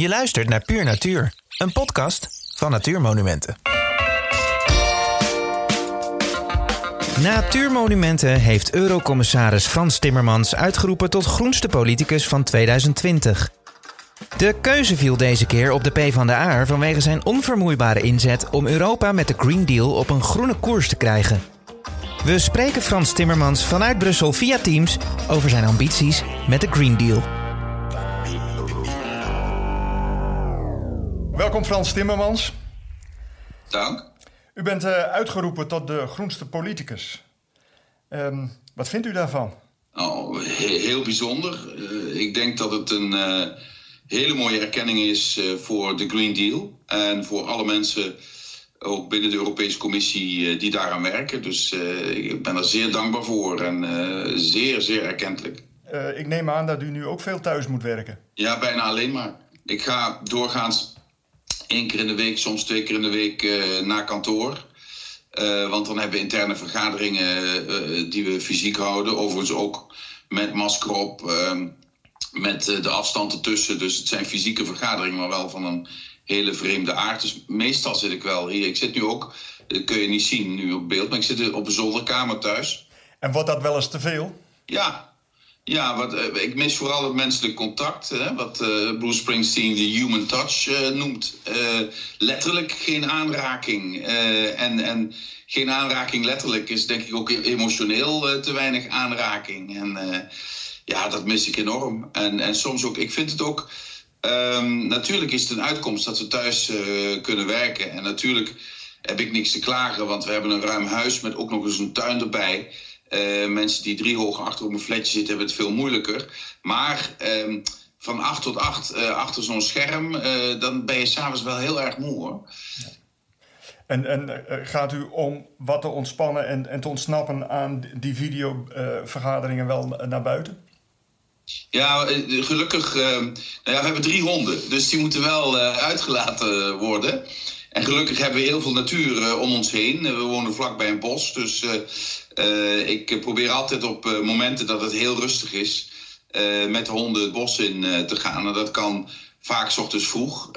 Je luistert naar Puur Natuur, een podcast van Natuurmonumenten. Natuurmonumenten heeft Eurocommissaris Frans Timmermans uitgeroepen tot groenste politicus van 2020. De keuze viel deze keer op de PvdA vanwege zijn onvermoeibare inzet om Europa met de Green Deal op een groene koers te krijgen. We spreken Frans Timmermans vanuit Brussel via Teams over zijn ambities met de Green Deal. Welkom Frans Timmermans. Dank. U bent uh, uitgeroepen tot de groenste politicus. Um, wat vindt u daarvan? Oh, heel, heel bijzonder. Uh, ik denk dat het een uh, hele mooie erkenning is voor de Green Deal. En voor alle mensen, ook binnen de Europese Commissie, die daaraan werken. Dus ik ben er zeer dankbaar voor en zeer, zeer erkentelijk. ik neem aan dat u nu ook veel thuis moet werken. Ja, bijna alleen maar. Ik ga doorgaans één keer in de week, soms twee keer in de week uh, naar kantoor. Uh, want dan hebben we interne vergaderingen uh, die we fysiek houden. Overigens ook met masker op, ehm, met de afstand ertussen. Dus het zijn fysieke vergaderingen, maar wel van een hele vreemde aard. Dus meestal zit ik wel hier. Ik zit nu ook, dat kun je niet zien nu op beeld, maar ik zit op een zolderkamer thuis. En wordt dat wel eens te veel? Ja, ja, wat, uh, ik mis vooral het menselijk contact. Hè, wat uh, Bruce Springsteen de human touch uh, noemt. letterlijk geen aanraking. en, en geen aanraking letterlijk is denk ik ook emotioneel te weinig aanraking. En ja, dat mis ik enorm. En, en soms ook, ik vind het ook... Um, natuurlijk is het een uitkomst dat we thuis kunnen werken. En natuurlijk heb ik niks te klagen, want we hebben een ruim huis met ook nog eens een tuin erbij... Uh, mensen die drie hoog achter op een flatje zitten, hebben het veel moeilijker. Maar uh, van acht tot acht uh, achter zo'n scherm, uh, dan ben je s'avonds wel heel erg moe hoor. Ja. En, en gaat u om wat te ontspannen en, en te ontsnappen aan die videovergaderingen wel naar buiten? Ja, gelukkig. nou ja, we hebben drie honden, dus die moeten wel uitgelaten worden. En gelukkig hebben we heel veel natuur om ons heen. we wonen vlakbij een bos, dus uh, ik probeer altijd op momenten dat het heel rustig is... Met de honden het bos in te gaan. En dat kan vaak s ochtends vroeg.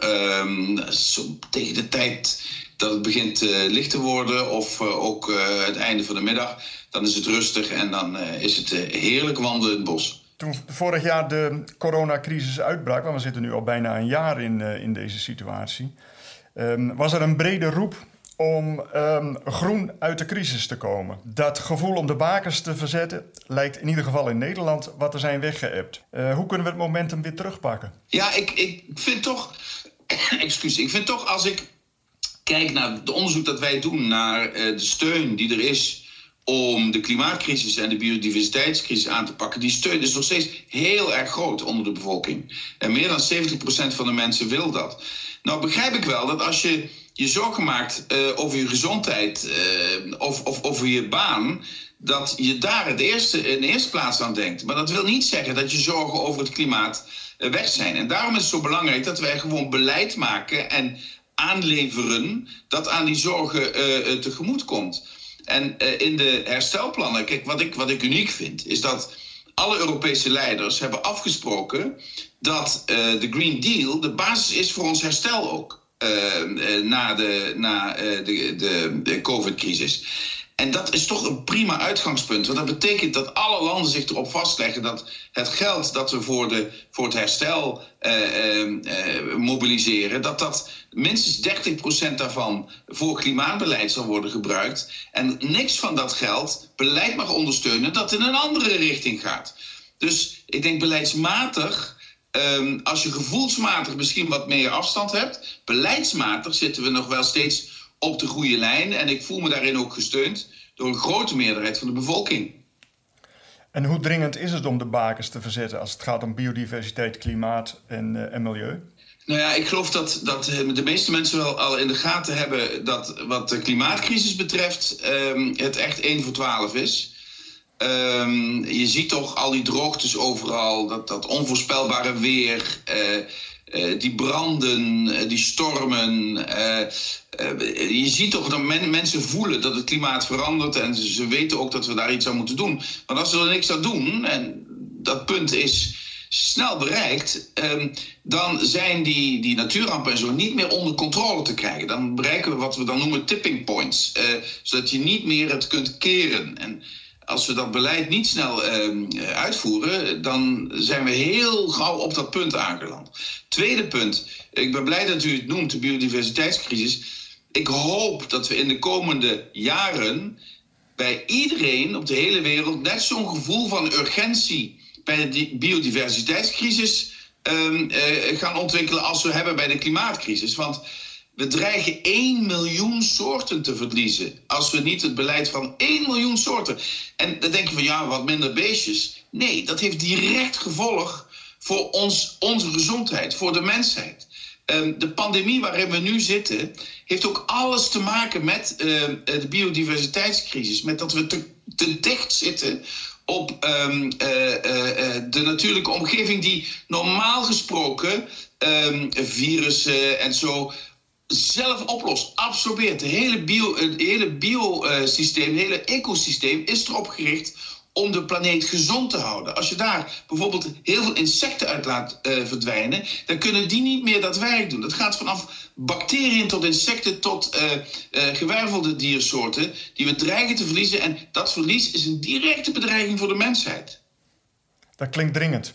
Zo, tegen de tijd dat het begint licht te worden... of ook het einde van de middag. Dan is het rustig en dan is het heerlijk wandelen in het bos. Toen vorig jaar de coronacrisis uitbrak... want we zitten nu al bijna een jaar in, in deze situatie... Um, was er een brede roep om um, groen uit de crisis te komen. Dat gevoel om de bakers te verzetten lijkt in ieder geval in Nederland wat te zijn weggeëpt. Uh, hoe kunnen we het momentum weer terugpakken? Ja, ik, ik vind toch... Excuus, ik vind toch als ik kijk naar het onderzoek dat wij doen... naar uh, de steun die er is om de klimaatcrisis en de biodiversiteitscrisis aan te pakken. Die steun is nog steeds heel erg groot onder de bevolking. En meer dan 70% van de mensen wil dat. Nou begrijp ik wel dat als je je zorgen maakt uh, over je gezondheid uh, of, of over je baan, dat je daar het eerste, in de eerste plaats aan denkt. Maar dat wil niet zeggen dat je zorgen over het klimaat uh, weg zijn. En daarom is het zo belangrijk dat wij gewoon beleid maken en aanleveren dat aan die zorgen tegemoet komt. En in de herstelplannen, kijk, wat ik, wat ik uniek vind, is dat alle Europese leiders hebben afgesproken dat de Green Deal de basis is voor ons herstel ook. Uh, na de, na, de, de, de COVID-crisis. En dat is toch een prima uitgangspunt. Want dat betekent dat alle landen zich erop vastleggen dat het geld dat we voor, de, voor het herstel uh, mobiliseren, dat dat minstens 30% daarvan voor klimaatbeleid zal worden gebruikt. En niks van dat geld beleid mag ondersteunen dat in een andere richting gaat. Dus ik denk beleidsmatig Um, als je gevoelsmatig misschien wat meer afstand hebt, beleidsmatig zitten we nog wel steeds op de goede lijn. En ik voel me daarin ook gesteund door een grote meerderheid van de bevolking. En hoe dringend is het om de bakens te verzetten als het gaat om biodiversiteit, klimaat en, uh, en milieu? Nou ja, ik geloof dat, dat de meeste mensen wel al in de gaten hebben dat wat de klimaatcrisis betreft um, het echt 1 voor 12 is. Um, je ziet toch al die droogtes overal, dat, dat onvoorspelbare weer, uh, uh, die branden, uh, die stormen. Je ziet toch dat men, mensen voelen dat het klimaat verandert en ze, weten ook dat we daar iets aan moeten doen. Maar als we er niks aan doen, en dat punt is snel bereikt, ehm, dan zijn die, die natuurrampen en zo niet meer onder controle te krijgen. Dan bereiken we wat we dan noemen tipping points, uh, zodat je niet meer het kunt keren. En als we dat beleid niet snel ehm, uitvoeren, dan zijn we heel gauw op dat punt aangeland. Tweede punt, ik ben blij dat u het noemt, de biodiversiteitscrisis. Ik hoop dat we in de komende jaren bij iedereen op de hele wereld net zo'n gevoel van urgentie bij de biodiversiteitscrisis um, gaan ontwikkelen als we hebben bij de klimaatcrisis. Want we dreigen 1 miljoen soorten te verliezen als we niet het beleid van 1 miljoen soorten. En dan denk je van ja, wat minder beestjes. Nee, dat heeft direct gevolg voor ons, onze gezondheid, voor de mensheid. Um, de pandemie waarin we nu zitten, heeft ook alles te maken met uh, de biodiversiteitscrisis. Met dat we te, dicht zitten op um, uh, uh, de natuurlijke omgeving, die normaal gesproken virussen en zo zelf oplost, absorbeert. Het hele, bio, biosysteem, het hele ecosysteem is erop gericht om de planeet gezond te houden. Als je daar bijvoorbeeld heel veel insecten uit laat uh, verdwijnen, dan kunnen die niet meer dat werk doen. Dat gaat vanaf bacteriën tot insecten tot uh, uh, gewervelde diersoorten die we dreigen te verliezen. En dat verlies is een directe bedreiging voor de mensheid. Dat klinkt dringend.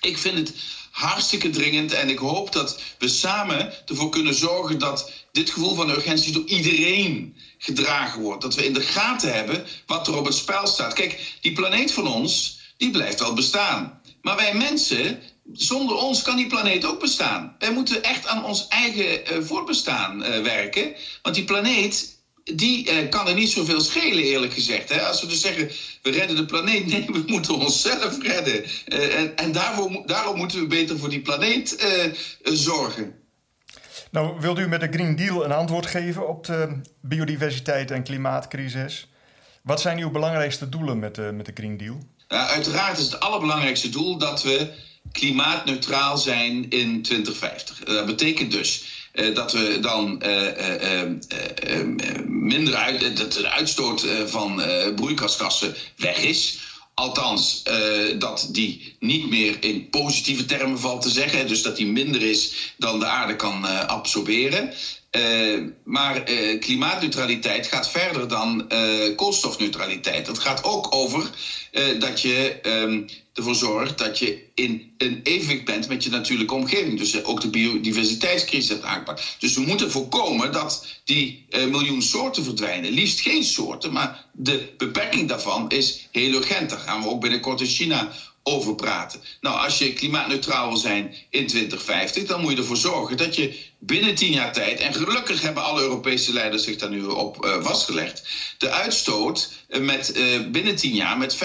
Ik vind het hartstikke dringend en ik hoop dat we samen ervoor kunnen zorgen dat dit gevoel van urgentie door iedereen gedragen wordt. Dat we in de gaten hebben wat er op het spel staat. Kijk, die planeet van ons, die blijft wel bestaan. Maar wij mensen, zonder ons kan die planeet ook bestaan. Wij moeten echt aan ons eigen uh, voortbestaan uh, werken. Want die planeet, die uh, kan er niet zoveel schelen, eerlijk gezegd. Hè? Als we dus zeggen, we redden de planeet. Nee, we moeten onszelf redden. en en daarvoor, daarom moeten we beter voor die planeet zorgen. Nou, wilt u met de Green Deal een antwoord geven op de biodiversiteit en klimaatcrisis? Wat zijn uw belangrijkste doelen met de, met de Green Deal? Ja, uiteraard is het allerbelangrijkste doel dat we klimaatneutraal zijn in 2050. Dat betekent dus dat we dan uh, uh, minder uit, dat de uitstoot van broeikasgassen weg is. Althans, dat die niet meer in positieve termen valt te zeggen. Dus dat die minder is dan de aarde kan absorberen. Maar klimaatneutraliteit gaat verder dan koolstofneutraliteit. Het gaat ook over dat je um, ervoor zorgt dat je in een evenwicht bent met je natuurlijke omgeving. Dus ook de biodiversiteitscrisis hebt aangepakt. Dus we moeten voorkomen dat die uh, miljoen soorten verdwijnen. Liefst geen soorten, maar de beperking daarvan is heel urgent. Daar gaan we ook binnenkort in China over praten. Nou, als je klimaatneutraal wil zijn in 2050, dan moet je ervoor zorgen dat je binnen tien jaar tijd, en gelukkig hebben alle Europese leiders zich daar nu op uh, vastgelegd, de uitstoot met, binnen tien jaar met 55%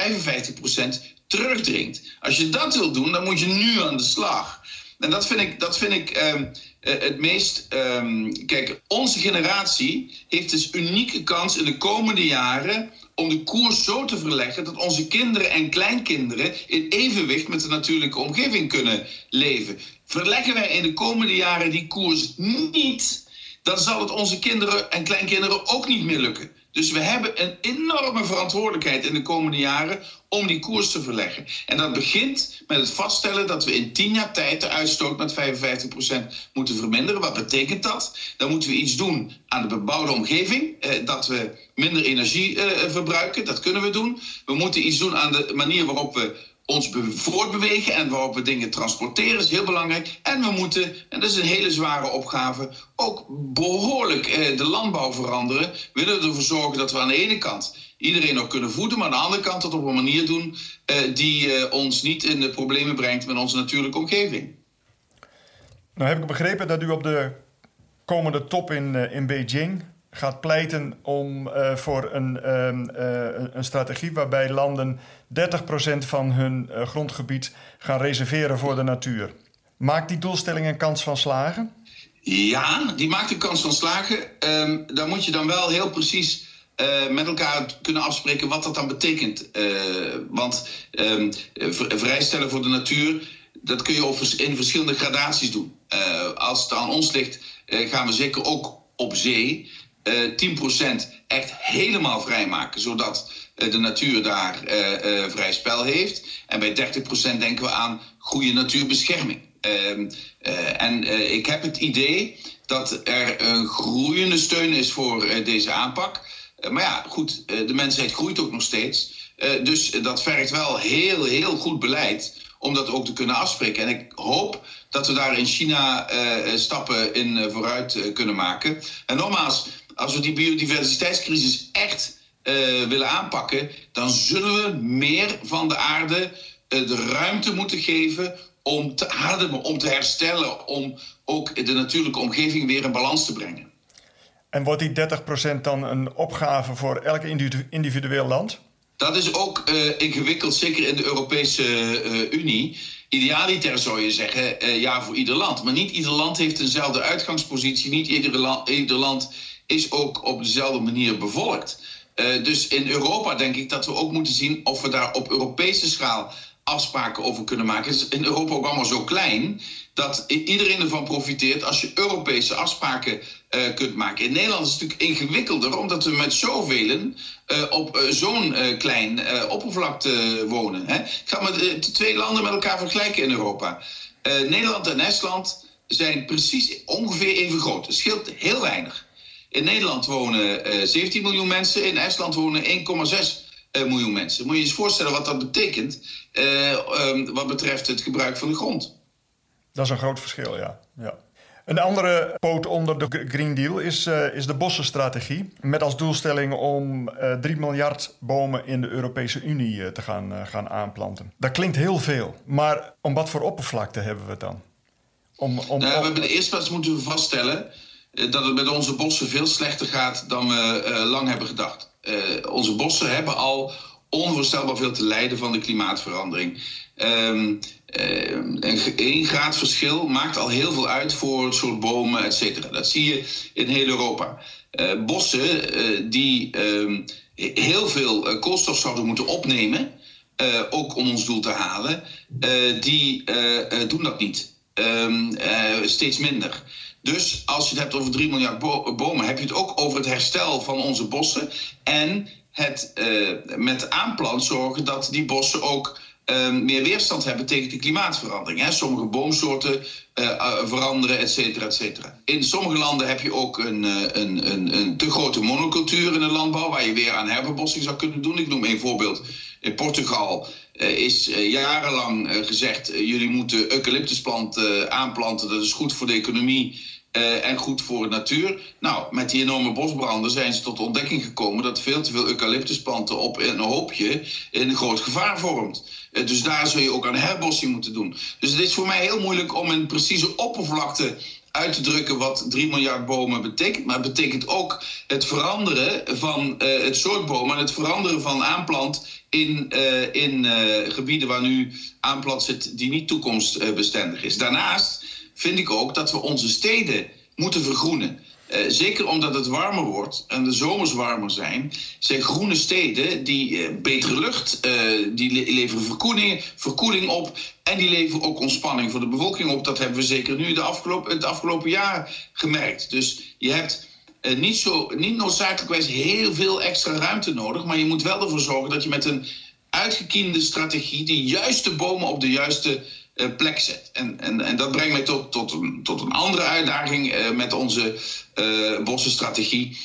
terugdringt. Als je dat wil doen, dan moet je nu aan de slag. En dat vind ik, dat vind ik um, het meest. Um, kijk, onze generatie heeft dus unieke kans in de komende jaren om de koers zo te verleggen dat onze kinderen en kleinkinderen in evenwicht met de natuurlijke omgeving kunnen leven. Verleggen wij in de komende jaren die koers niet, dan zal het onze kinderen en kleinkinderen ook niet meer lukken. Dus we hebben een enorme verantwoordelijkheid in de komende jaren om die koers te verleggen. En dat begint met het vaststellen dat we in tien jaar tijd de uitstoot met 55% moeten verminderen. Wat betekent dat? Dan moeten we iets doen aan de bebouwde omgeving, eh, dat we minder energie eh, verbruiken. Dat kunnen we doen. We moeten iets doen aan de manier waarop we ons voortbewegen en waarop we dingen transporteren is heel belangrijk. En we moeten, en dat is een hele zware opgave, ook behoorlijk eh, de landbouw veranderen. We willen ervoor zorgen dat we aan de ene kant iedereen nog kunnen voeden, maar aan de andere kant dat op een manier doen eh, die eh, ons niet in de problemen brengt met onze natuurlijke omgeving. Nou heb ik begrepen dat u op de komende top in, uh, in Beijing gaat pleiten om, voor een, uh, een strategie waarbij landen 30% van hun grondgebied gaan reserveren voor de natuur. Maakt die doelstelling een kans van slagen? Ja, die maakt een kans van slagen. Um, daar moet je dan wel heel precies uh, met elkaar kunnen afspreken wat dat dan betekent. Uh, want um, vrijstellen voor de natuur, dat kun je in verschillende gradaties doen. Uh, als het aan ons ligt, gaan we zeker ook op zee 10% echt helemaal vrijmaken, zodat de natuur daar vrij spel heeft. En bij 30% denken we aan goede natuurbescherming. Ehm, en ik heb het idee dat er een groeiende steun is voor deze aanpak. Maar ja, goed, de mensheid groeit ook nog steeds. dus dat vergt wel heel, heel goed beleid om dat ook te kunnen afspreken. En ik hoop dat we daar in China stappen in vooruit kunnen maken. En nogmaals, als we die biodiversiteitscrisis echt willen aanpakken, dan zullen we meer van de aarde de ruimte moeten geven om te ademen, om te herstellen, om ook de natuurlijke omgeving weer in balans te brengen. En wordt die 30% dan een opgave voor elk individueel land? Dat is ook ingewikkeld, zeker in de Europese Unie. Idealiter zou je zeggen, uh, ja, voor ieder land. Maar niet ieder land heeft dezelfde uitgangspositie. Niet ieder, land, ieder land is ook op dezelfde manier bevolkt. Dus in Europa denk ik dat we ook moeten zien of we daar op Europese schaal afspraken over kunnen maken. Het is in Europa ook allemaal zo klein dat iedereen ervan profiteert als je Europese afspraken uh, kunt maken. In Nederland is het natuurlijk ingewikkelder, omdat we met zoveel uh, op uh, zo'n klein oppervlakte wonen. Hè. Ik ga met twee landen met elkaar vergelijken in Europa. Nederland en Estland zijn precies ongeveer even groot. Het scheelt heel weinig. In Nederland wonen 17 miljoen mensen, in Estland wonen 1,6 miljoen mensen. Moet je je eens voorstellen wat dat betekent um, wat betreft het gebruik van de grond. Dat is een groot verschil, ja. ja. Een andere poot onder de Green Deal is, uh, is de bossenstrategie. Met als doelstelling om uh, eh, 3 miljard bomen in de Europese Unie uh, te gaan, gaan aanplanten. Dat klinkt heel veel. Maar om wat voor oppervlakte hebben we het dan? Om, om, nou, we hebben de eerste plaats moeten we vaststellen dat het met onze bossen veel slechter gaat dan we lang hebben gedacht. onze bossen hebben al onvoorstelbaar veel te lijden van de klimaatverandering. Um, een 1 graad verschil maakt al heel veel uit voor het soort bomen, et cetera. Dat zie je in heel Europa. Bossen die uh, heel veel koolstof zouden moeten opnemen, ook om ons doel te halen, die doen dat niet. Ehm, steeds minder. Dus als je het hebt over 3 miljard bo bomen, heb je het ook over het herstel van onze bossen en het met aanplant zorgen dat die bossen ook Ehm, meer weerstand hebben tegen de klimaatverandering. Hè. Sommige boomsoorten uh, veranderen, et cetera, et cetera. In sommige landen heb je ook een, uh, een, een, een, te grote monocultuur in de landbouw... waar je weer aan herbebossing zou kunnen doen. Ik noem een voorbeeld. In Portugal is jarenlang gezegd... jullie moeten eucalyptusplanten aanplanten. Dat is goed voor de economie... Uh, en goed voor de natuur. Nou, met die enorme bosbranden zijn ze tot de ontdekking gekomen dat veel te veel eucalyptusplanten op een hoopje een groot gevaar vormt. Uh, dus daar zul je ook aan herbossing moeten doen. Dus het is voor mij heel moeilijk om een precieze oppervlakte uit te drukken wat 3 miljard bomen betekent. Maar het betekent ook het veranderen van uh, het soort bomen en het veranderen van aanplant in, in gebieden waar nu aanplant zit die niet toekomstbestendig is. Daarnaast vind ik ook dat we onze steden moeten vergroenen. Uh, zeker omdat het warmer wordt en de zomers warmer zijn, zijn groene steden die uh, betere lucht, uh, die leveren verkoeling, verkoeling op en die leveren ook ontspanning voor de bevolking op. Dat hebben we zeker nu de afgelopen, het afgelopen jaar gemerkt. Dus je hebt niet, zo, niet heel veel extra ruimte nodig, maar je moet wel ervoor zorgen dat je met een uitgekiende strategie de juiste bomen op de juiste uh, plek zet. En, en, en dat brengt mij tot, tot, een, tot een andere uitdaging uh, met onze uh, bossenstrategie.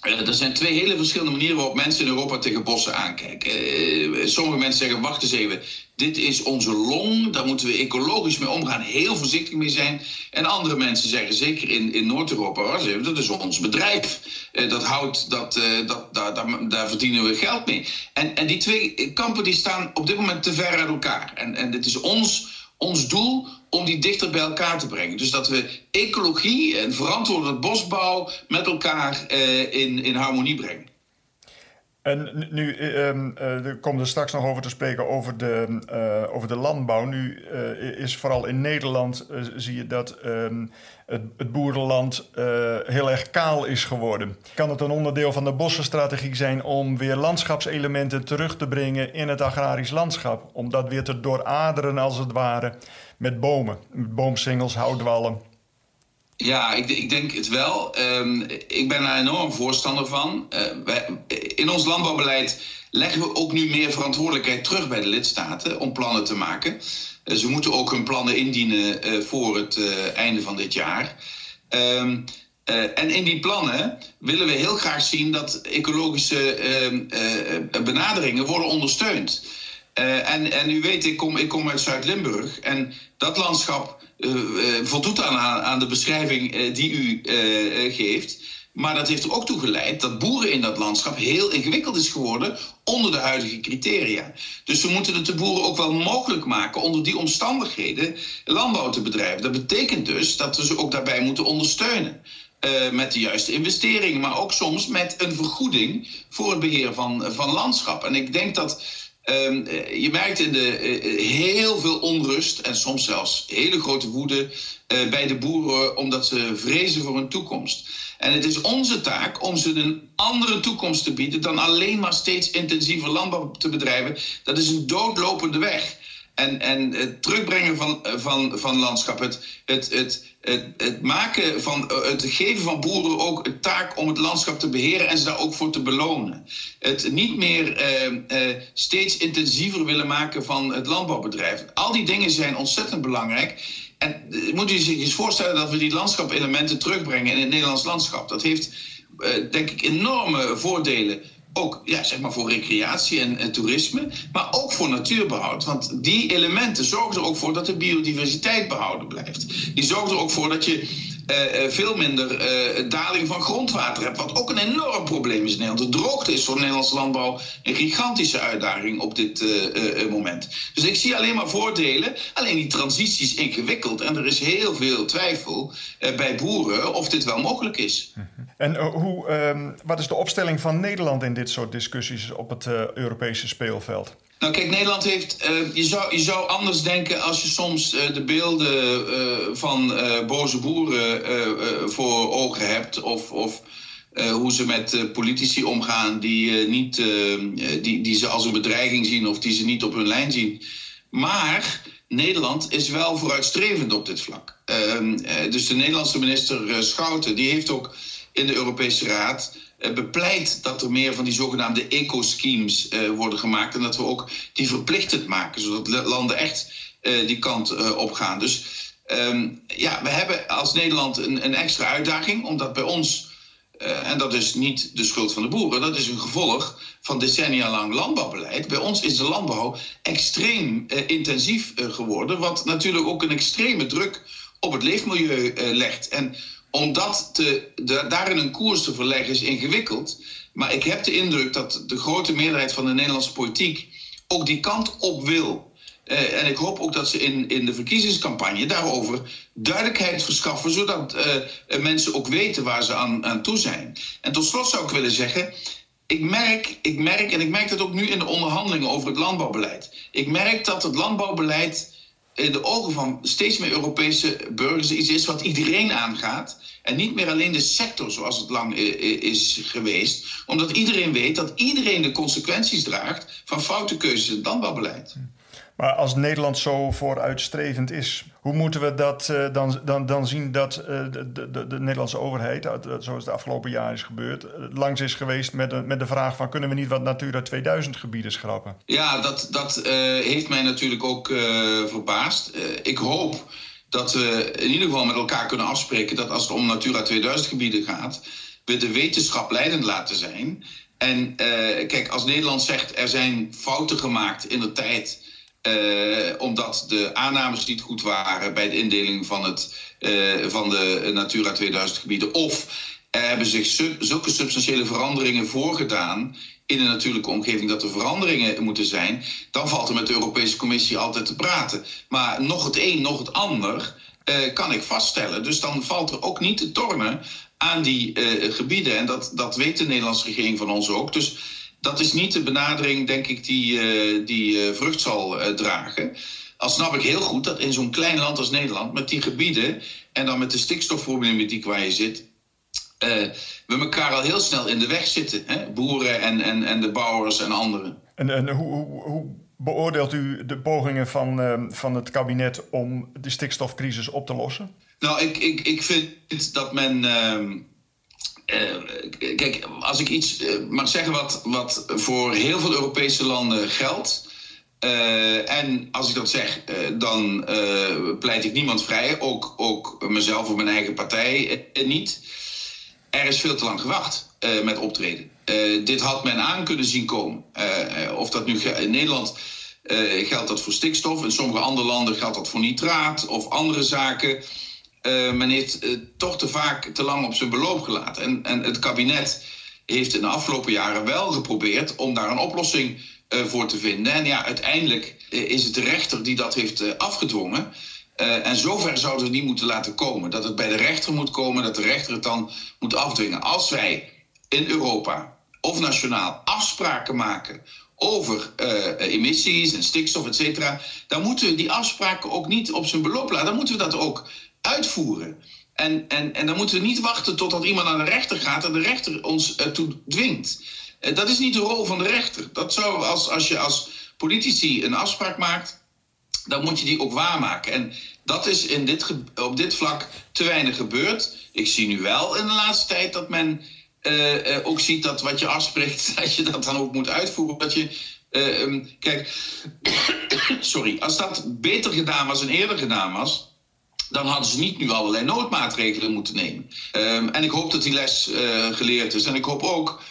Er zijn twee hele verschillende manieren waarop mensen in Europa tegen bossen aankijken. sommige mensen zeggen: wacht eens even, dit is onze long, daar moeten we ecologisch mee omgaan, heel voorzichtig mee zijn. En andere mensen zeggen, zeker in, in Noord-Europa, dat is ons bedrijf. dat houdt, dat, dat, daar, daar, daar, verdienen we geld mee. En, en die twee kampen die staan op dit moment te ver uit elkaar. En, en het is ons, ons doel om die dichter bij elkaar te brengen. Dus dat we ecologie en verantwoorde bosbouw met elkaar in, in harmonie brengen. En nu um, uh, komen er straks nog over te spreken over de, uh, over de landbouw. Nu uh, is vooral in Nederland, zie je dat um, het, het, boerenland heel erg kaal is geworden. Kan het een onderdeel van de bossenstrategie zijn om weer landschapselementen terug te brengen in het agrarisch landschap? Om dat weer te dooraderen als het ware met bomen, boomsingels, houtwallen? Ja, ik, ik, denk het wel. Ehm, ik ben daar enorm voorstander van. Uh, wij, in ons landbouwbeleid leggen we ook nu meer verantwoordelijkheid terug bij de lidstaten om plannen te maken. Uh, ze moeten ook hun plannen indienen uh, voor het einde van dit jaar. Um, en in die plannen willen we heel graag zien dat ecologische ehm, benaderingen worden ondersteund. En, en u weet, ik kom, ik kom uit Zuid-Limburg en dat landschap uh, voldoet aan, aan de beschrijving die u geeft. Maar dat heeft er ook toe geleid dat boeren in dat landschap heel ingewikkeld is geworden onder de huidige criteria. Dus we moeten het de boeren ook wel mogelijk maken onder die omstandigheden landbouw te bedrijven. Dat betekent dus dat we ze ook daarbij moeten ondersteunen. Met de juiste investeringen, maar ook soms met een vergoeding voor het beheer van, van landschap. En ik denk dat Um, je merkt in de, uh, heel veel onrust en soms zelfs hele grote woede bij de boeren omdat ze vrezen voor hun toekomst. En het is onze taak om ze een andere toekomst te bieden dan alleen maar steeds intensiever landbouw te bedrijven. Dat is een doodlopende weg. En, en het terugbrengen van, van, van landschap, het, het, het, het, maken van, het geven van boeren ook een taak om het landschap te beheren en ze daar ook voor te belonen. Het niet meer eh, eh, steeds intensiever willen maken van het landbouwbedrijf. Al die dingen zijn ontzettend belangrijk. En uh, moet u zich eens voorstellen dat we die landschapelementen terugbrengen in het Nederlands landschap. Dat heeft, denk ik, enorme voordelen ook ja, zeg maar voor recreatie en, en, toerisme, maar ook voor natuurbehoud. Want die elementen zorgen er ook voor dat de biodiversiteit behouden blijft. Die zorgen er ook voor dat je uh, veel minder uh, daling van grondwater hebt. Wat ook een enorm probleem is in Nederland. De droogte is voor Nederlandse landbouw een gigantische uitdaging op dit moment. Dus ik zie alleen maar voordelen. Alleen die transitie is ingewikkeld. En er is heel veel twijfel bij boeren of dit wel mogelijk is. En hoe, um, wat is de opstelling van Nederland in dit soort discussies op het Europese speelveld? Nou kijk, Nederland heeft. Uh, je, zou, je zou anders denken als je soms uh, de beelden uh, van boze boeren voor ogen hebt. Of, of hoe ze met politici omgaan die, niet, die, die ze als een bedreiging zien of die ze niet op hun lijn zien. Maar Nederland is wel vooruitstrevend op dit vlak. Ehm, dus de Nederlandse minister Schouten die heeft ook in de Europese Raad eh, bepleit dat er meer van die zogenaamde eco-schemes uh, worden gemaakt. En dat we ook die verplichtend maken, zodat landen echt uh, die kant op gaan. Dus um, ja, we hebben als Nederland een, een extra uitdaging, omdat bij ons. en dat is niet de schuld van de boeren, dat is een gevolg van decennia lang landbouwbeleid. Bij ons is de landbouw extreem intensief geworden, wat natuurlijk ook een extreme druk op het leefmilieu legt. En om dat te, de, daarin een koers te verleggen is ingewikkeld. Maar ik heb de indruk dat de grote meerderheid van de Nederlandse politiek ook die kant op wil. Uh, en ik hoop ook dat ze in, in de verkiezingscampagne daarover duidelijkheid verschaffen, zodat uh, mensen ook weten waar ze aan, aan toe zijn. En tot slot zou ik willen zeggen. Ik merk, ik merk, en ik merk dat ook nu in de onderhandelingen over het landbouwbeleid. Ik merk dat het landbouwbeleid in de ogen van steeds meer Europese burgers iets is wat iedereen aangaat. En niet meer alleen de sector zoals het lang is geweest. Omdat iedereen weet dat iedereen de consequenties draagt van foute keuzes in het landbouwbeleid. Maar als Nederland zo vooruitstrevend is, hoe moeten we dat uh, dan, dan, dan zien dat uh, de, de, de, Nederlandse overheid, uh, zoals de afgelopen jaren is gebeurd, langs is geweest met de, met de vraag van kunnen we niet wat Natura 2000 gebieden schrappen? Ja, dat, dat heeft mij natuurlijk ook verbaasd. ik hoop dat we in ieder geval met elkaar kunnen afspreken dat als het om Natura 2000 gebieden gaat, we de wetenschap leidend laten zijn. En kijk, als Nederland zegt er zijn fouten gemaakt in de tijd uh, omdat de aannames niet goed waren bij de indeling van, het, uh, van de Natura 2000 gebieden. Of er hebben zich zulke substantiële veranderingen voorgedaan in de natuurlijke omgeving dat er veranderingen moeten zijn. Dan valt er met de Europese Commissie altijd te praten. Maar nog het een, nog het ander uh, kan ik vaststellen. Dus dan valt er ook niet te tornen aan die gebieden. En dat, dat weet de Nederlandse regering van ons ook. Dus dat is niet de benadering, denk ik, die, uh, die uh, vrucht zal uh, dragen. Al snap ik heel goed dat in zo'n klein land als Nederland, met die gebieden en dan met de stikstofproblematiek waar je zit, we elkaar al heel snel in de weg zitten. Hè? Boeren en, en, en de bouwers en anderen. En, en hoe, hoe, hoe beoordeelt u de pogingen van, van het kabinet om de stikstofcrisis op te lossen? Nou, ik, ik, ik vind dat men. Ehm, eh, kijk, als ik iets uh, mag zeggen wat, wat voor heel veel Europese landen geldt. Uh, en als ik dat zeg, dan pleit ik niemand vrij, ook, ook mezelf of mijn eigen partij niet. Er is veel te lang gewacht met optreden. dit had men aan kunnen zien komen. of dat nu in Nederland geldt dat voor stikstof, in sommige andere landen geldt dat voor nitraat of andere zaken. Uh, men heeft uh, toch te vaak te lang op zijn beloop gelaten. En, en het kabinet heeft in de afgelopen jaren wel geprobeerd om daar een oplossing uh, voor te vinden. En ja, uiteindelijk is het de rechter die dat heeft afgedwongen. en zover zouden we niet moeten laten komen. Dat het bij de rechter moet komen, dat de rechter het dan moet afdwingen. Als wij in Europa of nationaal afspraken maken over emissies en stikstof, et cetera, dan moeten we die afspraken ook niet op zijn beloop laten. Dan moeten we dat ook uitvoeren. En, en, en dan moeten we niet wachten totdat iemand naar de rechter gaat en de rechter ons ertoe dwingt. Eh, dat is niet de rol van de rechter. Dat zou als, als je als politici een afspraak maakt, dan moet je die ook waarmaken. En dat is in dit, op dit vlak te weinig gebeurd. Ik zie nu wel in de laatste tijd dat men uh, uh, ook ziet dat wat je afspreekt, dat je dat dan ook moet uitvoeren. Dat je, um, kijk, sorry, als dat beter gedaan was en eerder gedaan was, dan hadden ze niet nu allerlei noodmaatregelen moeten nemen. Um, en ik hoop dat die les uh, geleerd is. En ik hoop ook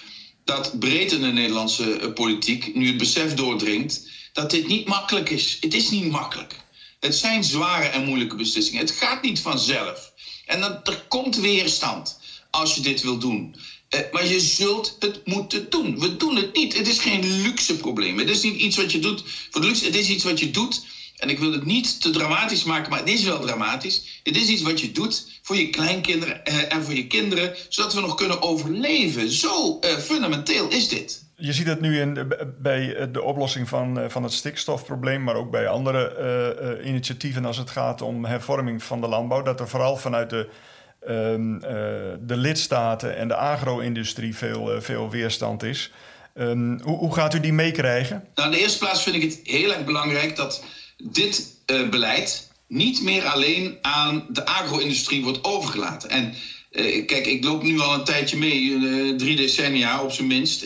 dat breed in de Nederlandse uh, politiek nu het besef doordringt dat dit niet makkelijk is. Het is niet makkelijk. Het zijn zware en moeilijke beslissingen. Het gaat niet vanzelf. En dan, er komt weerstand als je dit wil doen. Uh, maar je zult het moeten doen. We doen het niet. Het is geen luxe probleem. Het is niet iets wat je doet voor de luxe. Het is iets wat je doet en ik wil het niet te dramatisch maken, maar het is wel dramatisch. Het is iets wat je doet voor je kleinkinderen eh, en voor je kinderen, zodat we nog kunnen overleven. Zo uh, fundamenteel is dit. Je ziet het nu in, bij de oplossing van, van het stikstofprobleem, maar ook bij andere uh, initiatieven als het gaat om hervorming van de landbouw, dat er vooral vanuit de, ehm, de lidstaten en de agro-industrie veel, veel weerstand is. Um, hoe, hoe gaat u die meekrijgen? Nou, in de eerste plaats vind ik het heel erg belangrijk dat dit uh, beleid niet meer alleen aan de agro-industrie wordt overgelaten. En uh, kijk, ik loop nu al een tijdje mee, uh, drie decennia op zijn minst,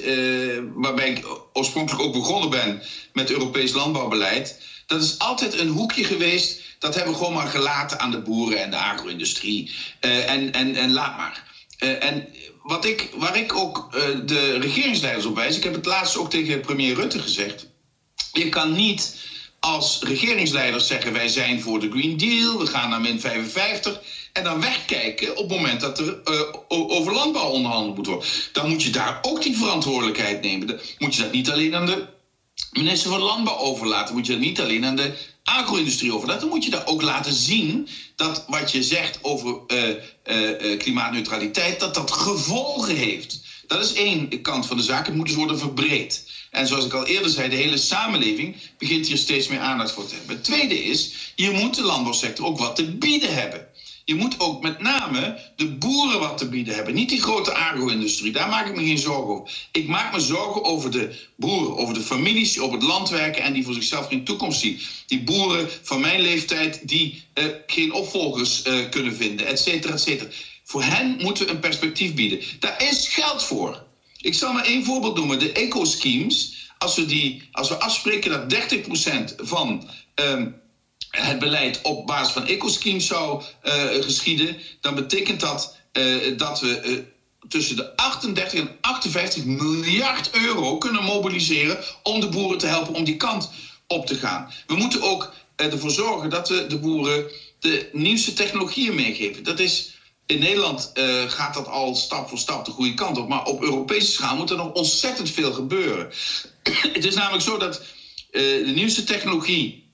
waarbij ik oorspronkelijk ook begonnen ben met Europees landbouwbeleid. Dat is altijd een hoekje geweest. Dat hebben we gewoon maar gelaten aan de boeren en de agro-industrie. en, en, en laat maar. en wat ik, waar ik ook de regeringsleiders op wijs, ik heb het laatst ook tegen premier Rutte gezegd. Je kan niet als regeringsleiders zeggen wij zijn voor de Green Deal, we gaan naar min 55. En dan wegkijken op het moment dat er uh, over landbouw onderhandeld moet worden. Dan moet je daar ook die verantwoordelijkheid nemen. Dan moet je dat niet alleen aan de minister van Landbouw overlaten. Moet je dat niet alleen aan de agro-industrie overlaten. Dan moet je daar ook laten zien dat wat je zegt over uh, uh, klimaatneutraliteit, dat dat gevolgen heeft. Dat is één kant van de zaak. Het moet dus worden verbreed. En zoals ik al eerder zei, de hele samenleving begint hier steeds meer aandacht voor te hebben. Het tweede is, je moet de landbouwsector ook wat te bieden hebben. Je moet ook met name de boeren wat te bieden hebben. Niet die grote agro-industrie. Daar maak ik me geen zorgen over. Ik maak me zorgen over de boeren, over de families die op het land werken en die voor zichzelf geen toekomst zien. Die boeren van mijn leeftijd die uh, geen opvolgers uh, kunnen vinden, et cetera, et cetera. Voor hen moeten we een perspectief bieden. Daar is geld voor. Ik zal maar één voorbeeld noemen. De eco-schemes. Als we, die, als we afspreken dat 30% van um, het beleid op basis van eco-schemes zou uh, geschieden, dan betekent dat uh, dat we uh, tussen de 38 en 58 miljard euro kunnen mobiliseren om de boeren te helpen om die kant op te gaan. We moeten ook ervoor zorgen dat we de boeren de nieuwste technologieën meegeven. Dat is in Nederland uh, gaat dat al stap voor stap de goede kant op. Maar op Europese schaal moet er nog ontzettend veel gebeuren. het is namelijk zo dat uh, de nieuwste technologie,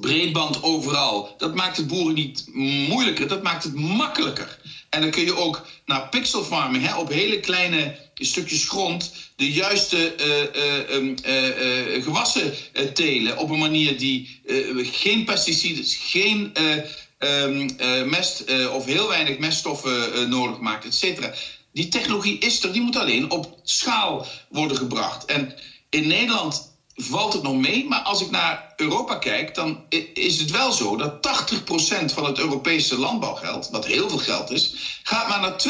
breedband overal, dat maakt het boeren niet moeilijker, dat maakt het makkelijker. En dan kun je ook naar pixel farming, hè, op hele kleine stukjes grond, de juiste uh, um, gewassen telen. Op een manier die geen pesticiden, geen um, uh, mest uh, of heel weinig meststoffen uh, nodig maakt, et cetera. Die technologie is er, die moet alleen op schaal worden gebracht. En in Nederland valt het nog mee. Maar als ik naar Europa kijk, dan is het wel zo dat 80% van het Europese landbouwgeld, wat heel veel geld is, gaat maar naar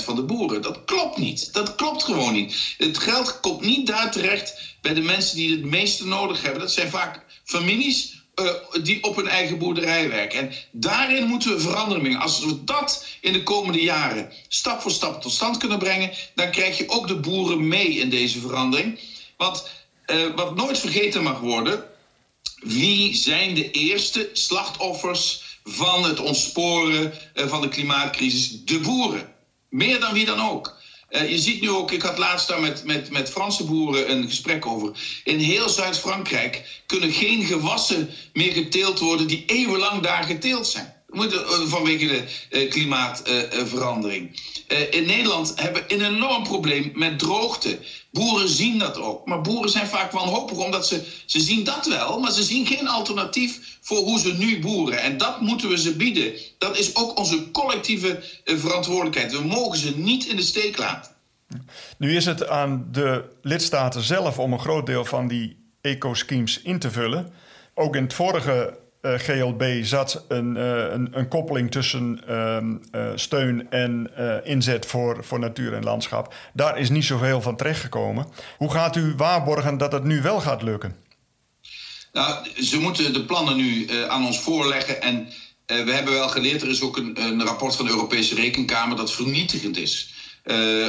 20% van de boeren. Dat klopt niet. Dat klopt gewoon niet. Het geld komt niet daar terecht bij de mensen die het meeste nodig hebben. Dat zijn vaak families uh, die op hun eigen boerderij werken. En daarin moeten we veranderen brengen. Als we dat in de komende jaren stap voor stap tot stand kunnen brengen, dan krijg je ook de boeren mee in deze verandering. Want uh, wat nooit vergeten mag worden, wie zijn de eerste slachtoffers van het ontsporen uh, van de klimaatcrisis? De boeren. Meer dan wie dan ook. Uh, je ziet nu ook, ik had laatst daar met, met, met Franse boeren een gesprek over. In heel Zuid-Frankrijk kunnen geen gewassen meer geteeld worden die eeuwenlang daar geteeld zijn. Vanwege de uh, klimaatverandering. Uh, in Nederland hebben we een enorm probleem met droogte. Boeren zien dat ook. Maar boeren zijn vaak wanhopig omdat ze, ze zien dat wel, maar ze zien geen alternatief voor hoe ze nu boeren. En dat moeten we ze bieden. Dat is ook onze collectieve verantwoordelijkheid. We mogen ze niet in de steek laten. Nu is het aan de lidstaten zelf om een groot deel van die eco-schemes in te vullen. Ook in het vorige GLB zat een, uh, een, een, koppeling tussen uh, steun en inzet voor, voor natuur en landschap. Daar is niet zoveel van terechtgekomen. Hoe gaat u waarborgen dat het nu wel gaat lukken? Nou, ze moeten de plannen nu aan ons voorleggen. En we hebben wel geleerd, er is ook een, een rapport van de Europese Rekenkamer dat vernietigend is.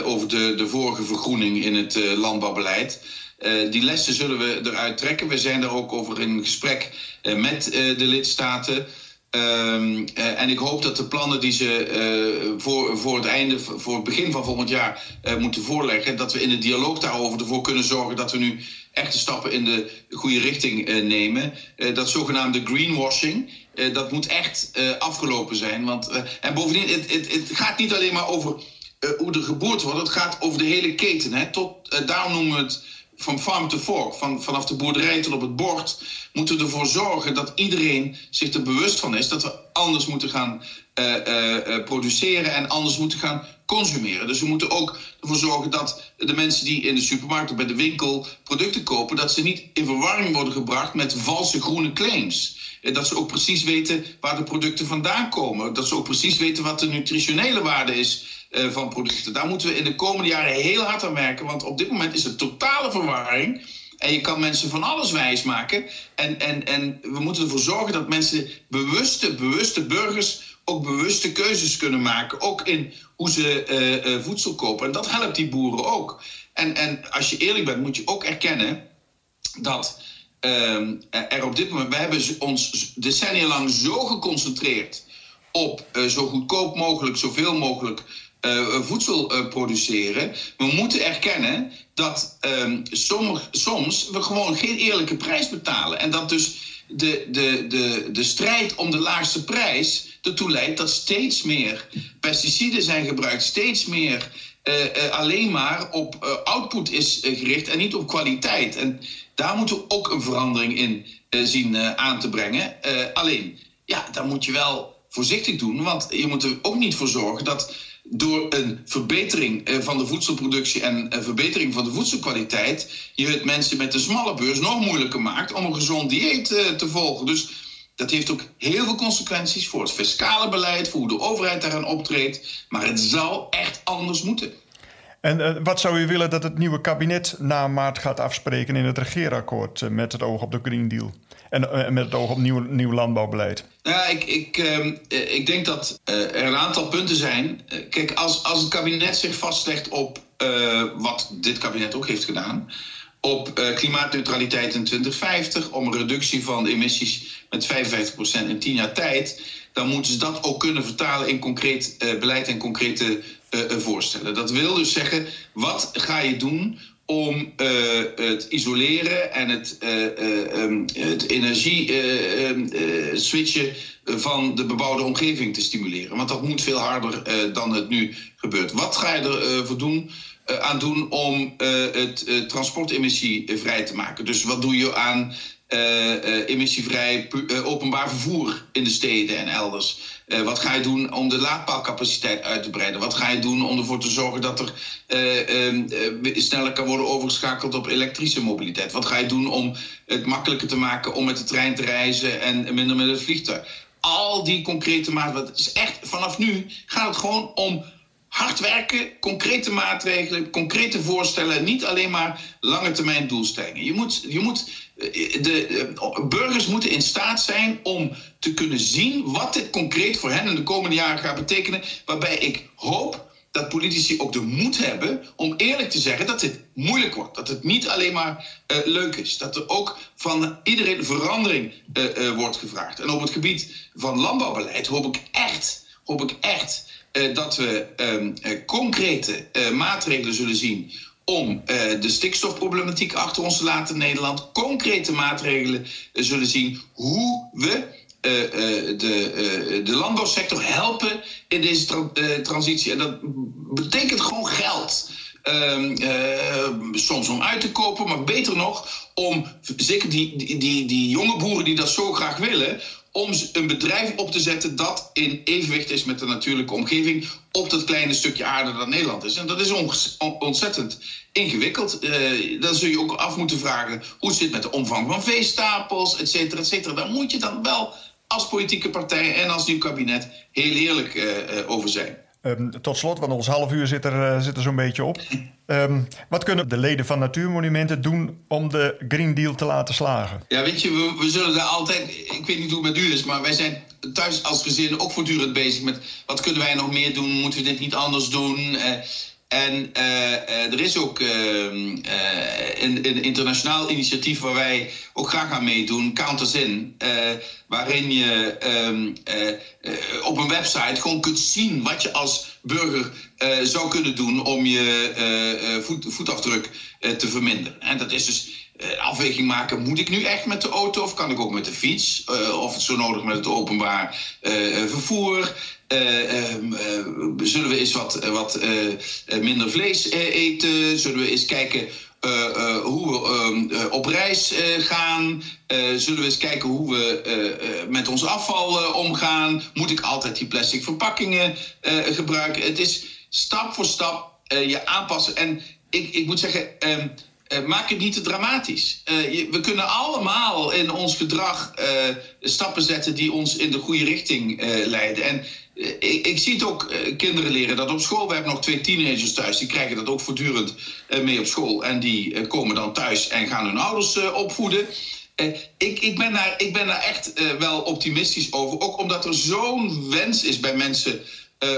over de, de vorige vergroening in het landbouwbeleid. Uh, die lessen zullen we eruit trekken. We zijn er ook over in gesprek uh, met uh, de lidstaten. Um, en ik hoop dat de plannen die ze voor, voor het einde, voor het begin van volgend jaar moeten voorleggen, dat we in de dialoog daarover ervoor kunnen zorgen dat we nu echte stappen in de goede richting nemen. dat zogenaamde greenwashing, dat moet echt afgelopen zijn. Want, en bovendien, het, het, het gaat niet alleen maar over hoe er geboerd wordt, het gaat over de hele keten. Hè? Tot, daarom noemen we het van farm to fork, van, vanaf de boerderij tot op het bord, moeten we ervoor zorgen dat iedereen zich er bewust van is dat we anders moeten gaan uh, uh, produceren en anders moeten gaan consumeren. Dus we moeten ook ervoor zorgen dat de mensen die in de supermarkt of bij de winkel producten kopen, dat ze niet in verwarring worden gebracht met valse groene claims. Dat ze ook precies weten waar de producten vandaan komen. Dat ze ook precies weten wat de nutritionele waarde is uh, van producten. Daar moeten we in de komende jaren heel hard aan werken. Want op dit moment is het totale verwarring. En je kan mensen van alles wijs maken. En, en, en we moeten ervoor zorgen dat mensen bewuste, bewuste burgers ook bewuste keuzes kunnen maken. Ook in hoe ze uh, uh, voedsel kopen. En dat helpt die boeren ook. En, en als je eerlijk bent, moet je ook erkennen dat uh, er op dit moment. We hebben ons decennia lang zo geconcentreerd op zo goedkoop mogelijk, zoveel mogelijk uh, voedsel uh, produceren. We moeten erkennen dat um, soms we gewoon geen eerlijke prijs betalen. En dat dus de, de, de, de strijd om de laagste prijs ertoe leidt dat steeds meer pesticiden zijn gebruikt, steeds meer alleen maar op output is gericht en niet op kwaliteit. En daar moeten we ook een verandering in zien aan te brengen. alleen, ja, daar moet je wel voorzichtig doen, want je moet er ook niet voor zorgen dat door een verbetering eh, van de voedselproductie en een verbetering van de voedselkwaliteit, je het mensen met de smalle beurs nog moeilijker maakt om een gezond dieet eh, te volgen. Dus dat heeft ook heel veel consequenties voor het fiscale beleid, voor hoe de overheid daaraan optreedt. Maar het zal echt anders moeten. En uh, wat zou u willen dat het nieuwe kabinet na maart gaat afspreken in het regeerakkoord uh, met het oog op de Green Deal? En uh, met het oog op nieuw, nieuw landbouwbeleid? Ja, ik, ik, ehm, ik denk dat er een aantal punten zijn. kijk, als, als het kabinet zich vastlegt op wat dit kabinet ook heeft gedaan, op klimaatneutraliteit in 2050, om een reductie van de emissies met 55% in 10 jaar tijd, dan moeten ze dat ook kunnen vertalen in concreet beleid en concrete voorstellen. Dat wil dus zeggen, wat ga je doen om uh, het isoleren en het, uh, het energie um, switchen van de bebouwde omgeving te stimuleren. Want dat moet veel harder dan het nu gebeurt. Wat ga je ervoor doen? Aan doen om het transportemissie vrij te maken. Dus wat doe je aan emissievrij openbaar vervoer in de steden en elders? wat ga je doen om de laadpaalcapaciteit uit te breiden? Wat ga je doen om ervoor te zorgen dat er sneller kan worden overgeschakeld op elektrische mobiliteit? Wat ga je doen om het makkelijker te maken om met de trein te reizen en minder met het vliegtuig? Al die concrete maatregelen. Is echt, vanaf nu gaat het gewoon om hard werken, concrete maatregelen, concrete voorstellen. Niet alleen maar lange termijn doelstellingen. Je moet, je moet, eh, de, burgers moeten in staat zijn om te kunnen zien wat dit concreet voor hen in de komende jaren gaat betekenen. Waarbij ik hoop dat politici ook de moed hebben om eerlijk te zeggen dat dit moeilijk wordt. Dat het niet alleen maar uh, leuk is. Dat er ook van iedereen verandering wordt gevraagd. En op het gebied van landbouwbeleid hoop ik echt, hoop ik echt dat we um, concrete maatregelen zullen zien om de stikstofproblematiek achter ons te laten in Nederland. Concrete maatregelen zullen zien hoe we de, de landbouwsector helpen in deze tra transitie. En dat betekent gewoon geld. Uh, soms om uit te kopen, maar beter nog om, zeker die, die, die jonge boeren die dat zo graag willen, om een bedrijf op te zetten dat in evenwicht is met de natuurlijke omgeving op dat kleine stukje aarde dat Nederland is. En dat is ontzettend ingewikkeld. Uh, dan zul je ook af moeten vragen hoe het zit met de omvang van veestapels, et cetera, et cetera. Daar moet je dan wel als politieke partij en als nieuw kabinet heel eerlijk uh, over zijn. Um, tot slot, want ons half uur zit er, zit er zo'n beetje op. Um, wat kunnen de leden van Natuurmonumenten doen om de Green Deal te laten slagen? Ja, weet je, we, we zullen daar altijd... Ik weet niet hoe het met u is, maar wij zijn thuis als gezin ook voortdurend bezig met... wat kunnen wij nog meer doen? Moeten we dit niet anders doen? Uh, en uh, er is ook uh, een, een, internationaal initiatief waar wij ook graag aan meedoen, Counters In, waarin je um, op een website gewoon kunt zien wat je als burger zou kunnen doen om je voet, voetafdruk te verminderen. En dat is dus afweging maken, moet ik nu echt met de auto of kan ik ook met de fiets? of het zo nodig met het openbaar vervoer? Uh, zullen we eens wat, wat minder vlees eten? Zullen we eens kijken hoe we op reis gaan? zullen we eens kijken hoe we met ons afval omgaan? Moet ik altijd die plastic verpakkingen gebruiken? Het is stap voor stap je aanpassen. En ik, ik moet zeggen. Ehm, maak het niet te dramatisch. Je, we kunnen allemaal in ons gedrag stappen zetten die ons in de goede richting leiden. En ik, ik, zie het ook, uh, kinderen leren dat op school. We hebben nog twee teenagers thuis, die krijgen dat ook voortdurend uh, mee op school. En die komen dan thuis en gaan hun ouders opvoeden. ik, ik, ben daar, ik ben daar echt wel optimistisch over. Ook omdat er zo'n wens is bij mensen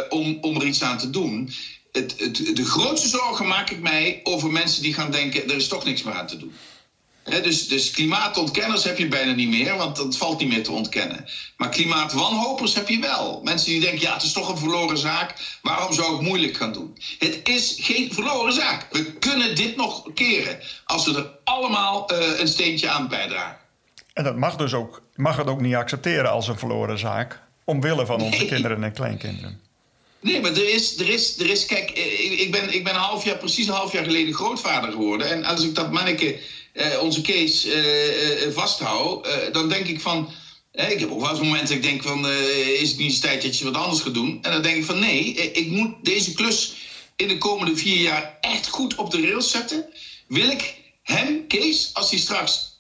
om, om er iets aan te doen. Het, het, de grootste zorgen maak ik mij over mensen die gaan denken: er is toch niks meer aan te doen dus, dus klimaatontkenners heb je bijna niet meer, want dat valt niet meer te ontkennen. Maar klimaatwanhopers heb je wel. Mensen die denken, ja, het is toch een verloren zaak. Waarom zou ik moeilijk gaan doen? Het is geen verloren zaak. We kunnen dit nog keren als we er allemaal uh, een steentje aan bijdragen. En dat mag dus ook, mag het ook niet accepteren als een verloren zaak, omwille van onze Nee. kinderen en kleinkinderen. Nee, maar er is, er is, er is kijk, eh, ik, ik ben, ik ben een half jaar, precies een half jaar geleden grootvader geworden. En als ik dat manneke, eh, onze Kees, eh, eh, vasthoud, eh, dan denk ik van... ik heb ook wel eens momenten dat ik denk van, is het niet eens tijd dat je wat anders gaat doen? En dan denk ik van, nee, ik moet deze klus in de komende vier jaar echt goed op de rails zetten. Wil ik hem, Kees, als hij straks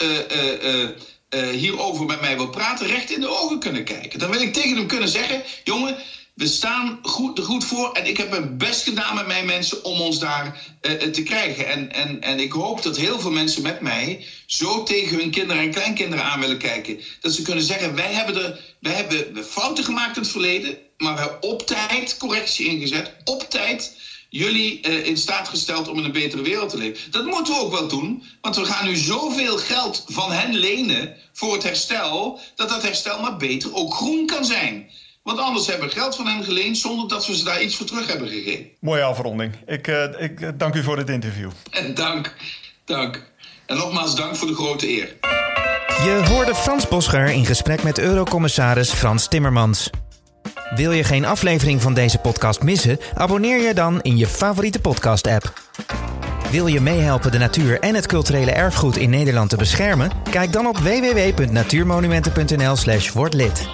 hierover met mij wil praten, recht in de ogen kunnen kijken. Dan wil ik tegen hem kunnen zeggen: jongen, we staan goed, er goed voor en ik heb mijn best gedaan met mijn mensen om ons daar eh, te krijgen. En, en, en ik hoop dat heel veel mensen met mij zo tegen hun kinderen en kleinkinderen aan willen kijken. Dat ze kunnen zeggen: wij hebben, er, wij hebben fouten gemaakt in het verleden, maar we hebben op tijd correctie ingezet, op tijd jullie uh, in staat gesteld om in een betere wereld te leven. Dat moeten we ook wel doen, want we gaan nu zoveel geld van hen lenen voor het herstel, dat dat herstel maar beter ook groen kan zijn. Want anders hebben we geld van hen geleend zonder dat we ze daar iets voor terug hebben gegeven. Mooie afronding. Ik, uh, ik uh, dank u voor dit interview. En dank, dank. En nogmaals dank voor de grote eer. Je hoorde Frans Boscher in gesprek met Eurocommissaris Frans Timmermans. Wil je geen aflevering van deze podcast missen? Abonneer je dan in je favoriete podcast-app. Wil je meehelpen de natuur en het culturele erfgoed in Nederland te beschermen? Kijk dan op www.natuurmonumenten.nl/slash wordlid.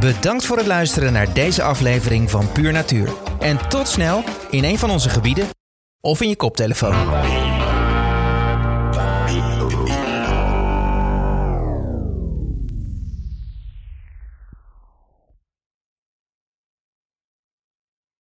Bedankt voor het luisteren naar deze aflevering van Puur Natuur. En tot snel in een van onze gebieden of in je koptelefoon.